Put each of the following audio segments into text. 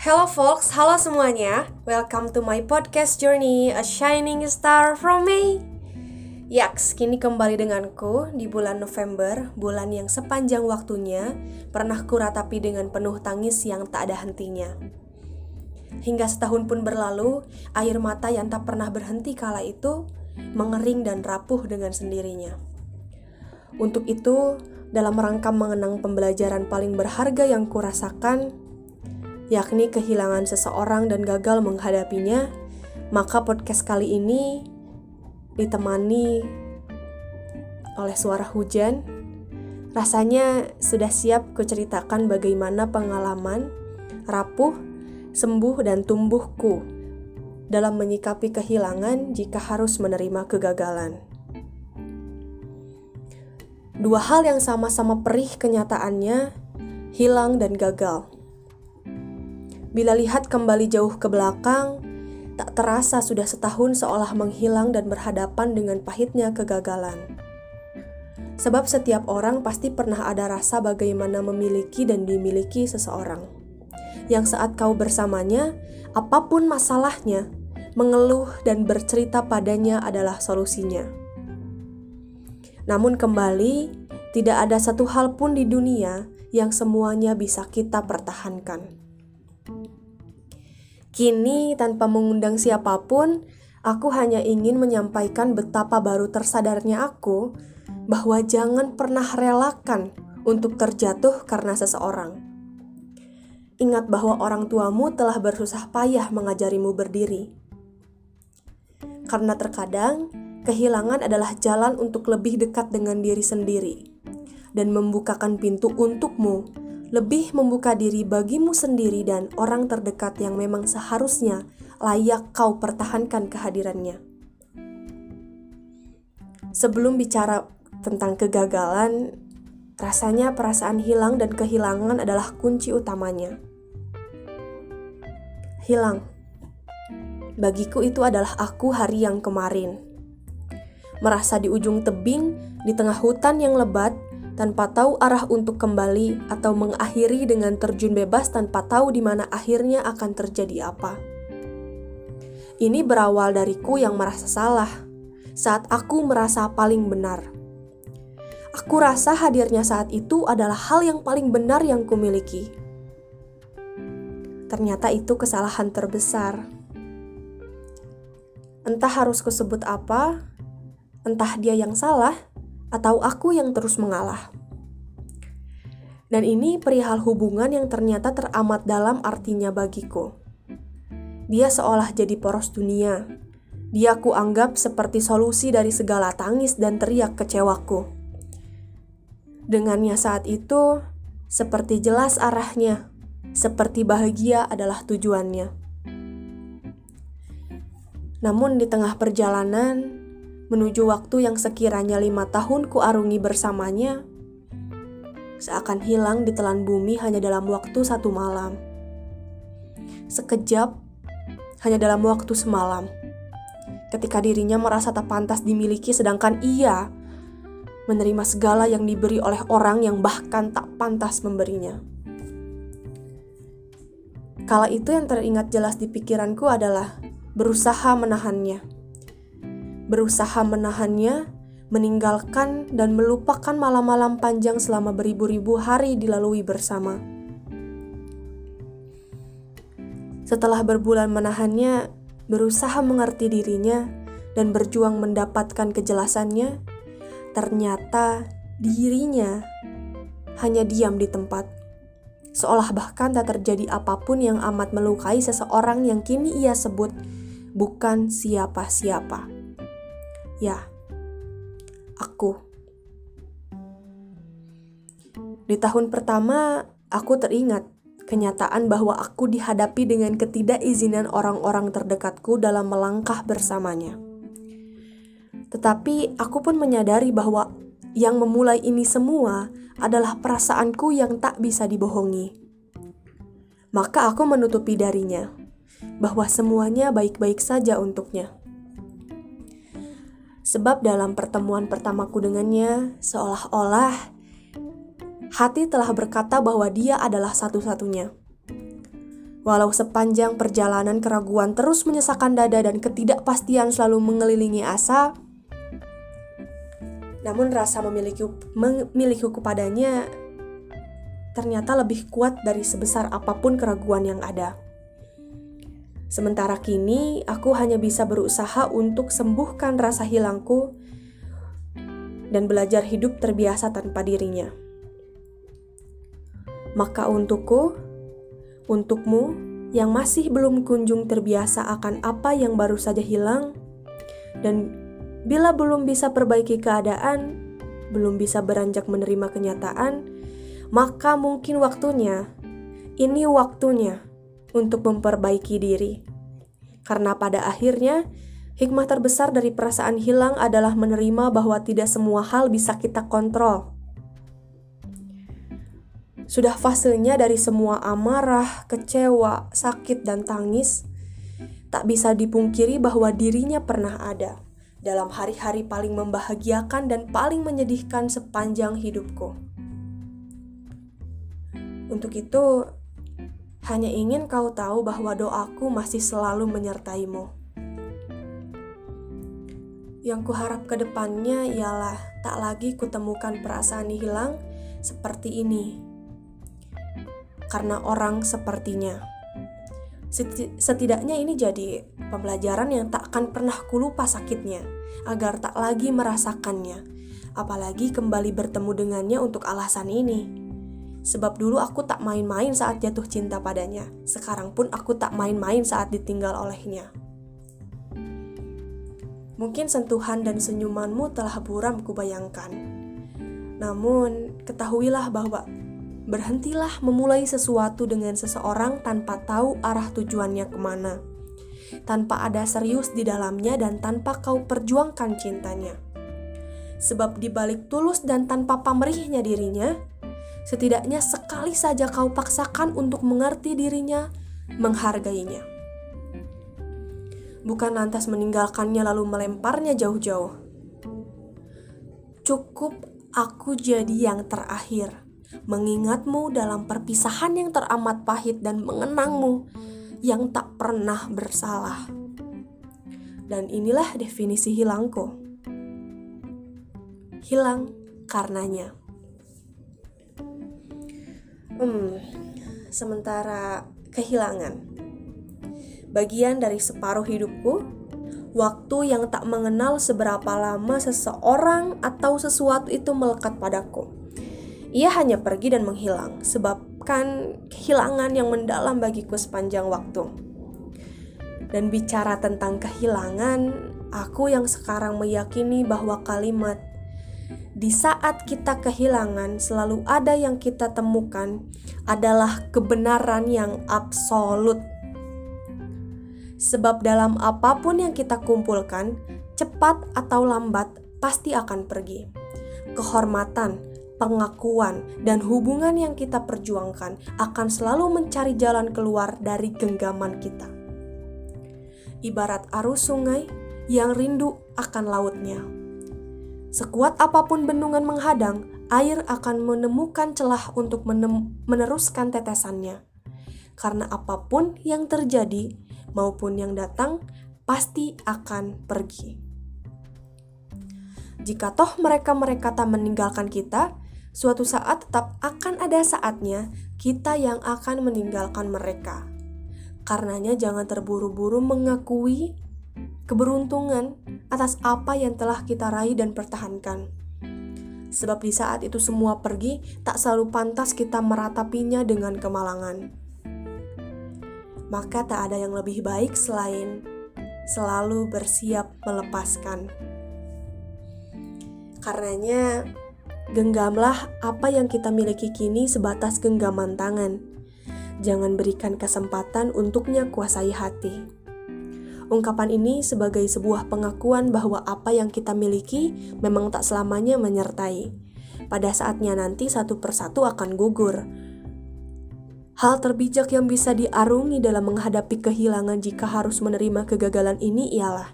Hello folks, halo semuanya. Welcome to my podcast journey, A Shining Star from Me. Yaks, kini kembali denganku di bulan November, bulan yang sepanjang waktunya pernah kuratapi dengan penuh tangis yang tak ada hentinya. Hingga setahun pun berlalu, air mata yang tak pernah berhenti kala itu mengering dan rapuh dengan sendirinya. Untuk itu, dalam rangka mengenang pembelajaran paling berharga yang kurasakan, yakni kehilangan seseorang dan gagal menghadapinya, maka podcast kali ini ditemani oleh suara hujan. Rasanya sudah siap kuceritakan bagaimana pengalaman rapuh, sembuh, dan tumbuhku dalam menyikapi kehilangan jika harus menerima kegagalan. Dua hal yang sama-sama perih kenyataannya, hilang dan gagal. Bila lihat kembali jauh ke belakang, tak terasa sudah setahun seolah menghilang dan berhadapan dengan pahitnya kegagalan. Sebab setiap orang pasti pernah ada rasa bagaimana memiliki dan dimiliki seseorang. Yang saat kau bersamanya, apa pun masalahnya, mengeluh dan bercerita padanya adalah solusinya. Namun kembali, tidak ada satu hal pun di dunia yang semuanya bisa kita pertahankan. Kini, tanpa mengundang siapa pun, aku hanya ingin menyampaikan betapa baru tersadarnya aku bahwa jangan pernah relakan untuk terjatuh karena seseorang. Ingat bahwa orang tuamu telah bersusah payah mengajarimu berdiri. Karena terkadang kehilangan adalah jalan untuk lebih dekat dengan diri sendiri dan membukakan pintu untukmu lebih membuka diri bagimu sendiri dan orang terdekat yang memang seharusnya layak kau pertahankan kehadirannya. Sebelum bicara tentang kegagalan, rasanya perasaan hilang dan kehilangan adalah kunci utamanya. Hilang. Bagiku itu adalah aku hari yang kemarin. Merasa di ujung tebing, di tengah hutan yang lebat, tanpa tahu arah untuk kembali atau mengakhiri dengan terjun bebas tanpa tahu di mana akhirnya akan terjadi apa. Ini berawal dariku yang merasa salah saat aku merasa paling benar. Aku rasa hadirnya saat itu adalah hal yang paling benar yang kumiliki. Ternyata itu kesalahan terbesar. Entah harus kusebut apa, entah dia yang salah, atau aku yang terus mengalah. Dan ini perihal hubungan yang ternyata teramat dalam artinya bagiku. Dia seolah jadi poros dunia. Dia ku anggap seperti solusi dari segala tangis dan teriak kecewaku. Dengannya saat itu, seperti jelas arahnya, seperti bahagia adalah tujuannya. Namun di tengah perjalanan, menuju waktu yang sekiranya lima tahun kuarungi bersamanya, seakan hilang di telan bumi hanya dalam waktu satu malam. Sekejap, hanya dalam waktu semalam, ketika dirinya merasa tak pantas dimiliki sedangkan ia menerima segala yang diberi oleh orang yang bahkan tak pantas memberinya. Kala itu yang teringat jelas di pikiranku adalah berusaha menahannya berusaha menahannya, meninggalkan dan melupakan malam-malam panjang selama beribu-ribu hari dilalui bersama. Setelah berbulan menahannya, berusaha mengerti dirinya, dan berjuang mendapatkan kejelasannya, ternyata dirinya hanya diam di tempat. Seolah bahkan tak terjadi apa pun yang amat melukai seseorang yang kini ia sebut bukan siapa-siapa. Ya, aku. Di tahun pertama, aku teringat kenyataan bahwa aku dihadapi dengan ketidakizinan orang-orang terdekatku dalam melangkah bersamanya. Tetapi aku pun menyadari bahwa yang memulai ini semua adalah perasaanku yang tak bisa dibohongi. Maka aku menutupi darinya bahwa semuanya baik-baik saja untuknya. Sebab dalam pertemuan pertamaku dengannya, seolah-olah hati telah berkata bahwa dia adalah satu-satunya. Walau sepanjang perjalanan keraguan terus menyesakan dada dan ketidakpastian selalu mengelilingi asa, namun rasa memiliki memilikiku padanya ternyata lebih kuat dari sebesar apa pun keraguan yang ada. Sementara kini aku hanya bisa berusaha untuk sembuhkan rasa hilangku dan belajar hidup terbiasa tanpa dirinya. Maka untukku, Untukmu yang masih belum kunjung terbiasa akan apa yang baru saja hilang, dan bila belum bisa perbaiki keadaan, belum bisa beranjak menerima kenyataan, maka mungkin waktunya, ini waktunya untuk memperbaiki diri. Karena pada akhirnya, hikmah terbesar dari perasaan hilang adalah menerima bahwa tidak semua hal bisa kita kontrol sudah fasenya dari semua amarah, kecewa, sakit, dan tangis. Tak bisa dipungkiri bahwa dirinya pernah ada dalam hari-hari paling membahagiakan dan paling menyedihkan sepanjang hidupku. Untuk itu, hanya ingin kau tahu bahwa doaku masih selalu menyertaimu. Yang kuharap ke depannya ialah tak lagi kutemukan perasaan hilang seperti ini karena orang sepertinya. Setidaknya ini jadi pembelajaran yang tak akan pernah kulupa sakitnya, agar tak lagi merasakannya, apalagi kembali bertemu dengannya untuk alasan ini. Sebab dulu aku tak main-main saat jatuh cinta padanya, sekarang pun aku tak main-main saat ditinggal olehnya. Mungkin sentuhan dan senyumanmu telah buram kubayangkan. Namun, ketahuilah bahwa berhentilah memulai sesuatu dengan seseorang tanpa tahu arah tujuannya ke mana, tanpa ada serius di dalamnya dan tanpa kau perjuangkan cintanya. Sebab di balik tulus dan tanpa pamrihnya dirinya, setidaknya sekali saja kau paksakan untuk mengerti dirinya, menghargainya. Bukan lantas meninggalkannya lalu melemparnya jauh-jauh. Cukup aku jadi yang terakhir mengingatmu dalam perpisahan yang teramat pahit dan mengenangmu yang tak pernah bersalah. Dan inilah definisi hilangku. Hilang karenanya. Hmm, sementara kehilangan. Bagian dari separuh hidupku, waktu yang tak mengenal seberapa lama seseorang atau sesuatu itu melekat padaku ia hanya pergi dan menghilang, sebabkan kehilangan yang mendalam bagiku sepanjang waktu. Dan bicara tentang kehilangan, aku yang sekarang meyakini bahwa kalimat di saat kita kehilangan selalu ada yang kita temukan adalah kebenaran yang absolut. Sebab dalam apa pun yang kita kumpulkan, cepat atau lambat pasti akan pergi. Kehormatan, pengakuan, dan hubungan yang kita perjuangkan akan selalu mencari jalan keluar dari genggaman kita. Ibarat arus sungai yang rindu akan lautnya. Sekuat apa pun bendungan menghadang, air akan menemukan celah untuk meneruskan tetesannya. Karena apa pun yang terjadi maupun yang datang, pasti akan pergi. Jika toh mereka-mereka tak meninggalkan kita, Suatu saat tetap akan ada saatnya kita yang akan meninggalkan mereka. Karenanya jangan terburu-buru mengakui keberuntungan atas apa yang telah kita raih dan pertahankan. Sebab di saat itu semua pergi, tak selalu pantas kita meratapinya dengan kemalangan. Maka tak ada yang lebih baik selain selalu bersiap melepaskan. Karenanya, Genggamlah apa yang kita miliki kini sebatas genggaman tangan. Jangan berikan kesempatan untuknya kuasai hati. Ungkapan ini sebagai sebuah pengakuan bahwa apa yang kita miliki memang tak selamanya menyertai. Pada saatnya nanti satu persatu akan gugur. Hal terbijak yang bisa diarungi dalam menghadapi kehilangan jika harus menerima kegagalan ini ialah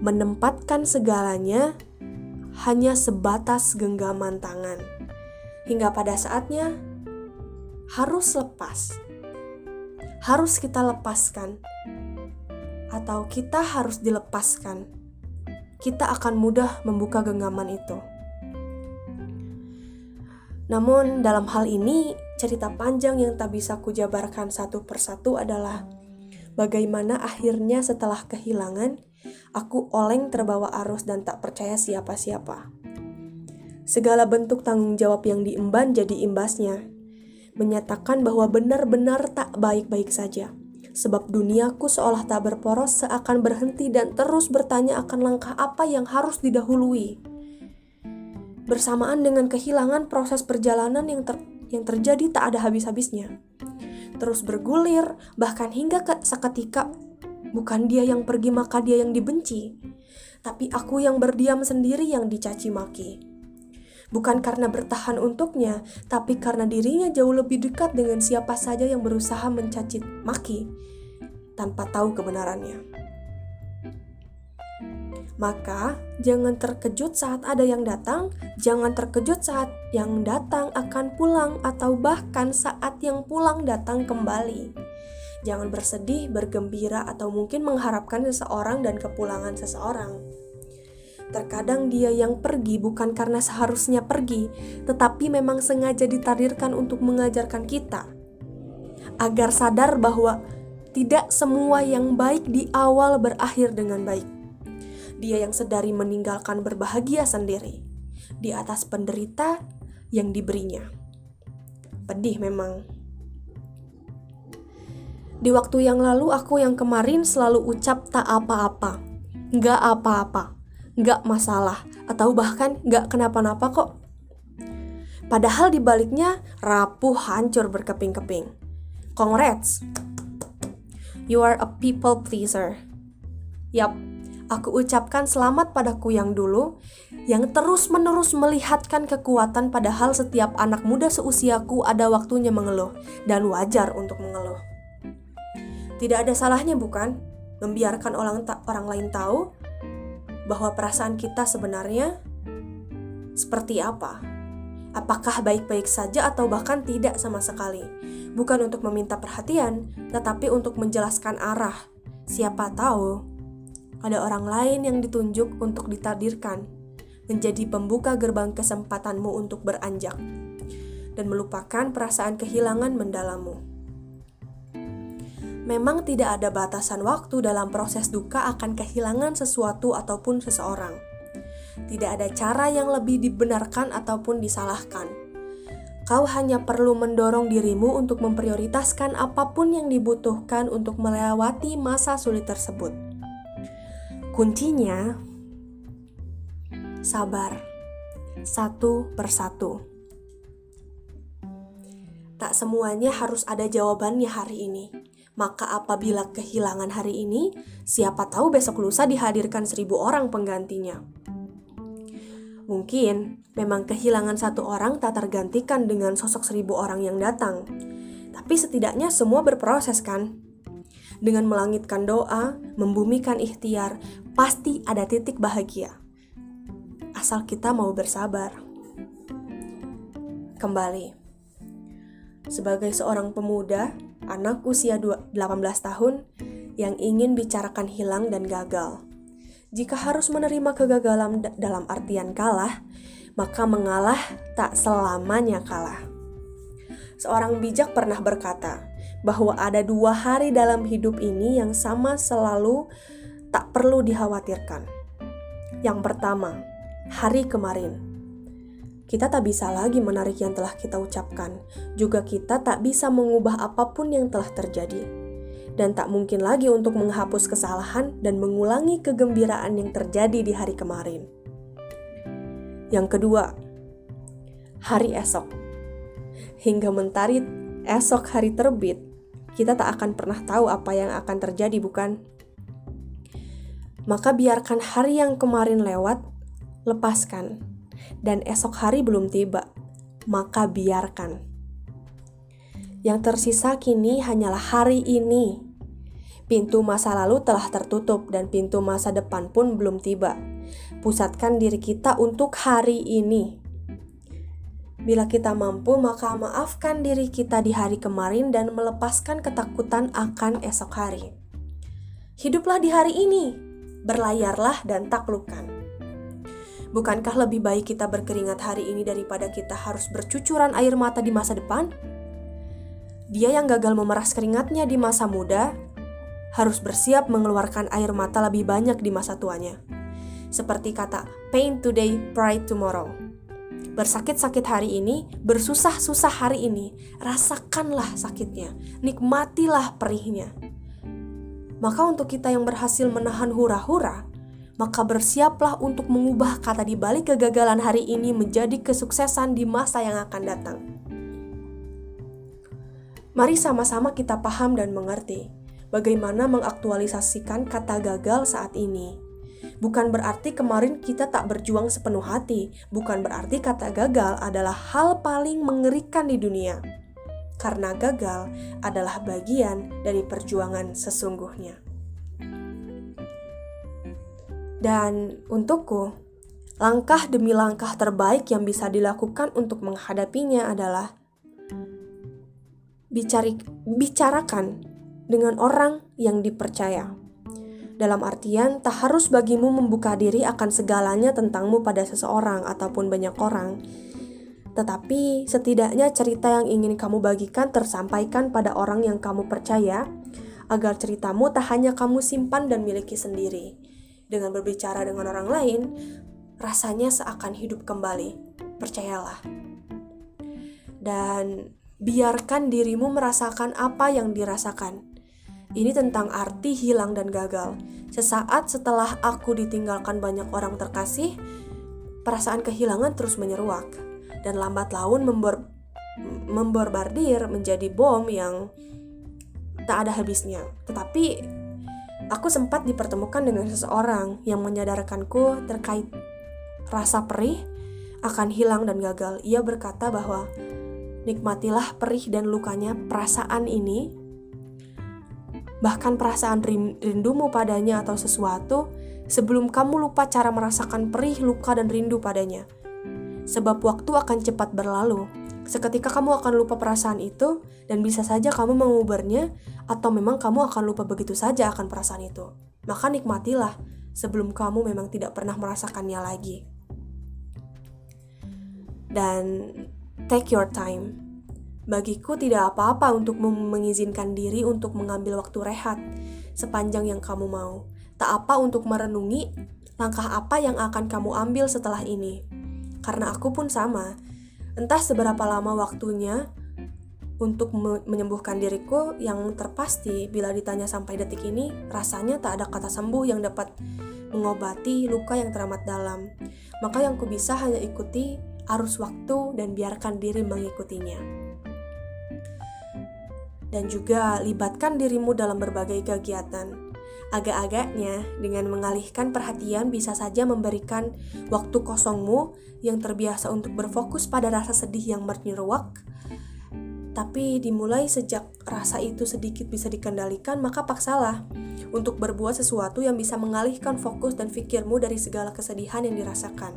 menempatkan segalanya hanya sebatas genggaman tangan, hingga pada saatnya harus lepas. harus kita lepaskan, atau kita harus dilepaskan, kita akan mudah membuka genggaman itu. Namun, dalam hal ini, cerita panjang yang tak bisa kujabarkan satu persatu adalah bagaimana akhirnya setelah kehilangan, aku oleng terbawa arus dan tak percaya siapa-siapa. Segala bentuk tanggung jawab yang diemban jadi imbasnya, menyatakan bahwa benar-benar tak baik-baik saja sebab duniaku seolah tak berporos seakan berhenti dan terus bertanya akan langkah apa yang harus didahului. Bersamaan dengan kehilangan proses perjalanan yang ter yang terjadi tak ada habis-habisnya. Terus bergulir, bahkan hingga ke seketika bukan dia yang pergi maka dia yang dibenci, tapi aku yang berdiam sendiri yang dicaci maki bukan karena bertahan untuknya, tapi karena dirinya jauh lebih dekat dengan siapa saja yang berusaha mencaci maki tanpa tahu kebenarannya. Maka, jangan terkejut saat ada yang datang, jangan terkejut saat yang datang akan pulang, atau bahkan saat yang pulang datang kembali. Jangan bersedih, bergembira, atau mungkin mengharapkan seseorang dan kepulangan seseorang Terkadang dia yang pergi bukan karena seharusnya pergi, tetapi memang sengaja ditakdirkan untuk mengajarkan kita agar sadar bahwa tidak semua yang baik di awal berakhir dengan baik. Dia yang sedari meninggalkan berbahagia sendiri di atas penderita yang diberinya. Pedih memang. Di waktu yang lalu aku yang kemarin selalu ucap tak apa-apa, nggak apa-apa nggak masalah, atau bahkan nggak kenapa-napa kok. Padahal dibaliknya rapuh hancur berkeping-keping. Congrats! You are a people pleaser. Yap, aku ucapkan selamat padaku yang dulu, yang terus-menerus melihatkan kekuatan padahal setiap anak muda seusiaku ada waktunya mengeluh, dan wajar untuk mengeluh. Tidak ada salahnya bukan? Membiarkan orang, orang lain tahu bahwa perasaan kita sebenarnya seperti apa. Apakah baik-baik saja atau bahkan tidak sama sekali? Bukan untuk meminta perhatian, tetapi untuk menjelaskan arah. Siapa tahu ada orang lain yang ditunjuk untuk ditakdirkan menjadi pembuka gerbang kesempatanmu untuk beranjak dan melupakan perasaan kehilangan mendalammu. Memang tidak ada batasan waktu dalam proses duka akan kehilangan sesuatu ataupun seseorang. Tidak ada cara yang lebih dibenarkan ataupun disalahkan. Kau hanya perlu mendorong dirimu untuk memprioritaskan apa pun yang dibutuhkan untuk melewati masa sulit tersebut. Kuncinya sabar, satu persatu. Tak semuanya harus ada jawabannya hari ini maka apabila kehilangan hari ini, siapa tahu besok lusa dihadirkan seribu orang penggantinya. Mungkin memang kehilangan satu orang tak tergantikan dengan sosok seribu orang yang datang. Tapi setidaknya semua berproses kan? Dengan melangitkan doa, membumikan ikhtiar, pasti ada titik bahagia. Asal kita mau bersabar. Kembali. Sebagai seorang pemuda, anak usia 18 tahun yang ingin bicarakan hilang dan gagal. Jika harus menerima kegagalan dalam artian kalah, maka mengalah tak selamanya kalah. Seorang bijak pernah berkata bahwa ada dua hari dalam hidup ini yang sama selalu tak perlu dikhawatirkan. Yang pertama, hari kemarin kita tak bisa lagi menarik yang telah kita ucapkan. Juga kita tak bisa mengubah apa pun yang telah terjadi. Dan tak mungkin lagi untuk menghapus kesalahan dan mengulangi kegembiraan yang terjadi di hari kemarin. Yang kedua, hari esok. Hingga mentari esok hari terbit, kita tak akan pernah tahu apa yang akan terjadi, bukan? Maka biarkan hari yang kemarin lewat, lepaskan dan esok hari belum tiba, maka biarkan. Yang tersisa kini hanyalah hari ini. Pintu masa lalu telah tertutup dan pintu masa depan pun belum tiba. Pusatkan diri kita untuk hari ini. Bila kita mampu, maka maafkan diri kita di hari kemarin dan melepaskan ketakutan akan esok hari. Hiduplah di hari ini, berlayarlah dan taklukkan. Bukankah lebih baik kita berkeringat hari ini daripada kita harus bercucuran air mata di masa depan? Dia yang gagal memeras keringatnya di masa muda harus bersiap mengeluarkan air mata lebih banyak di masa tuanya. Seperti kata pain today, pride tomorrow bersakit-sakit hari ini, bersusah-susah hari ini, rasakanlah sakitnya, nikmatilah perihnya. Maka untuk kita yang berhasil menahan hura-hura, maka bersiaplah untuk mengubah kata di balik kegagalan hari ini menjadi kesuksesan di masa yang akan datang. Mari sama-sama kita paham dan mengerti bagaimana mengaktualisasikan kata gagal saat ini Bukan berarti kemarin kita tak berjuang sepenuh hati, bukan berarti kata gagal adalah hal paling mengerikan di dunia. Karena gagal adalah bagian dari perjuangan sesungguhnya. Dan untukku, langkah demi langkah terbaik yang bisa dilakukan untuk menghadapinya adalah bicari, bicarakan dengan orang yang dipercaya. Dalam artian, tak harus bagimu membuka diri akan segalanya tentangmu pada seseorang ataupun banyak orang. Tetapi, setidaknya cerita yang ingin kamu bagikan tersampaikan pada orang yang kamu percaya, agar ceritamu tak hanya kamu simpan dan miliki sendiri. Dengan berbicara dengan orang lain, rasanya seakan hidup kembali. Percayalah. Dan biarkan dirimu merasakan apa yang dirasakan ini tentang arti hilang dan gagal. Sesaat setelah aku ditinggalkan banyak orang terkasih, perasaan kehilangan terus menyeruak dan lambat laun membor memborbardir menjadi bom yang tak ada habisnya. Tetapi aku sempat dipertemukan dengan seseorang yang menyadarkanku terkait rasa perih akan hilang dan gagal. Ia berkata bahwa nikmatilah perih dan lukanya perasaan ini bahkan perasaan rindumu padanya atau sesuatu, sebelum kamu lupa cara merasakan perih, luka, dan rindu padanya. Sebab waktu akan cepat berlalu. Seketika kamu akan lupa perasaan itu, dan bisa saja kamu mengubarnya, atau memang kamu akan lupa begitu saja akan perasaan itu. Maka nikmatilah sebelum kamu memang tidak pernah merasakannya lagi. Dan take your time Bagiku tidak apa-apa untuk mengizinkan diri untuk mengambil waktu rehat sepanjang yang kamu mau. Tak apa untuk merenungi langkah apa yang akan kamu ambil setelah ini. Karena aku pun sama. Entah seberapa lama waktunya untuk me menyembuhkan diriku yang terpasti bila ditanya sampai detik ini rasanya tak ada kata sembuh yang dapat mengobati luka yang teramat dalam. Maka yang ku bisa hanya ikuti arus waktu dan biarkan diri mengikutinya dan juga libatkan dirimu dalam berbagai kegiatan. Agak-agaknya, dengan mengalihkan perhatian bisa saja memberikan waktu kosongmu yang terbiasa untuk berfokus pada rasa sedih yang menyeruak. Tapi dimulai sejak rasa itu sedikit bisa dikendalikan, maka paksalah untuk berbuat sesuatu yang bisa mengalihkan fokus dan pikirmu dari segala kesedihan yang dirasakan.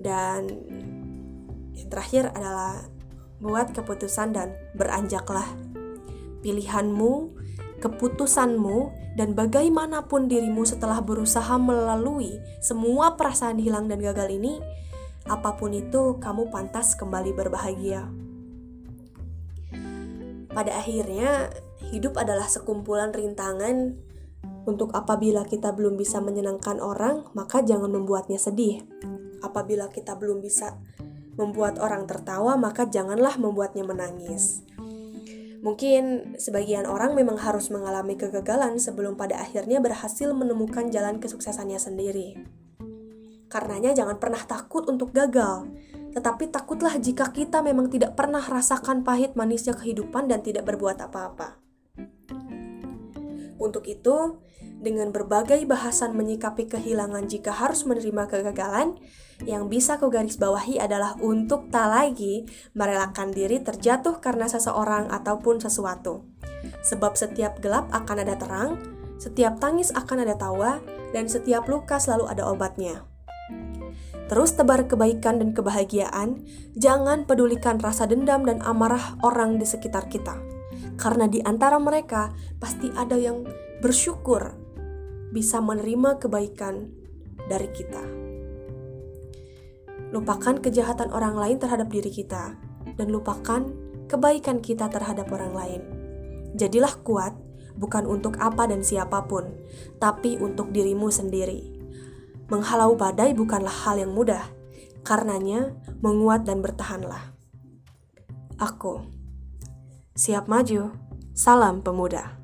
Dan yang terakhir adalah buat keputusan dan beranjaklah. Pilihanmu, keputusanmu, dan bagaimanapun dirimu setelah berusaha melalui semua perasaan hilang dan gagal ini, apa pun itu kamu pantas kembali berbahagia. Pada akhirnya, hidup adalah sekumpulan rintangan untuk apabila kita belum bisa menyenangkan orang, maka jangan membuatnya sedih. Apabila kita belum bisa membuat orang tertawa, maka janganlah membuatnya menangis. Mungkin sebagian orang memang harus mengalami kegagalan sebelum pada akhirnya berhasil menemukan jalan kesuksesannya sendiri. Karenanya jangan pernah takut untuk gagal, tetapi takutlah jika kita memang tidak pernah rasakan pahit manisnya kehidupan dan tidak berbuat apa-apa. Untuk itu, dengan berbagai bahasan menyikapi kehilangan jika harus menerima kegagalan, yang bisa kau garis bawahi adalah untuk tak lagi merelakan diri terjatuh karena seseorang ataupun sesuatu. Sebab setiap gelap akan ada terang, setiap tangis akan ada tawa, dan setiap luka selalu ada obatnya. Terus tebar kebaikan dan kebahagiaan, jangan pedulikan rasa dendam dan amarah orang di sekitar kita. Karena di antara mereka pasti ada yang bersyukur bisa menerima kebaikan dari kita. Lupakan kejahatan orang lain terhadap diri kita dan lupakan kebaikan kita terhadap orang lain. Jadilah kuat bukan untuk apa dan siapa pun, tapi untuk dirimu sendiri. Menghalau badai bukanlah hal yang mudah, karenanya menguat dan bertahanlah. Aku siap maju. Salam pemuda.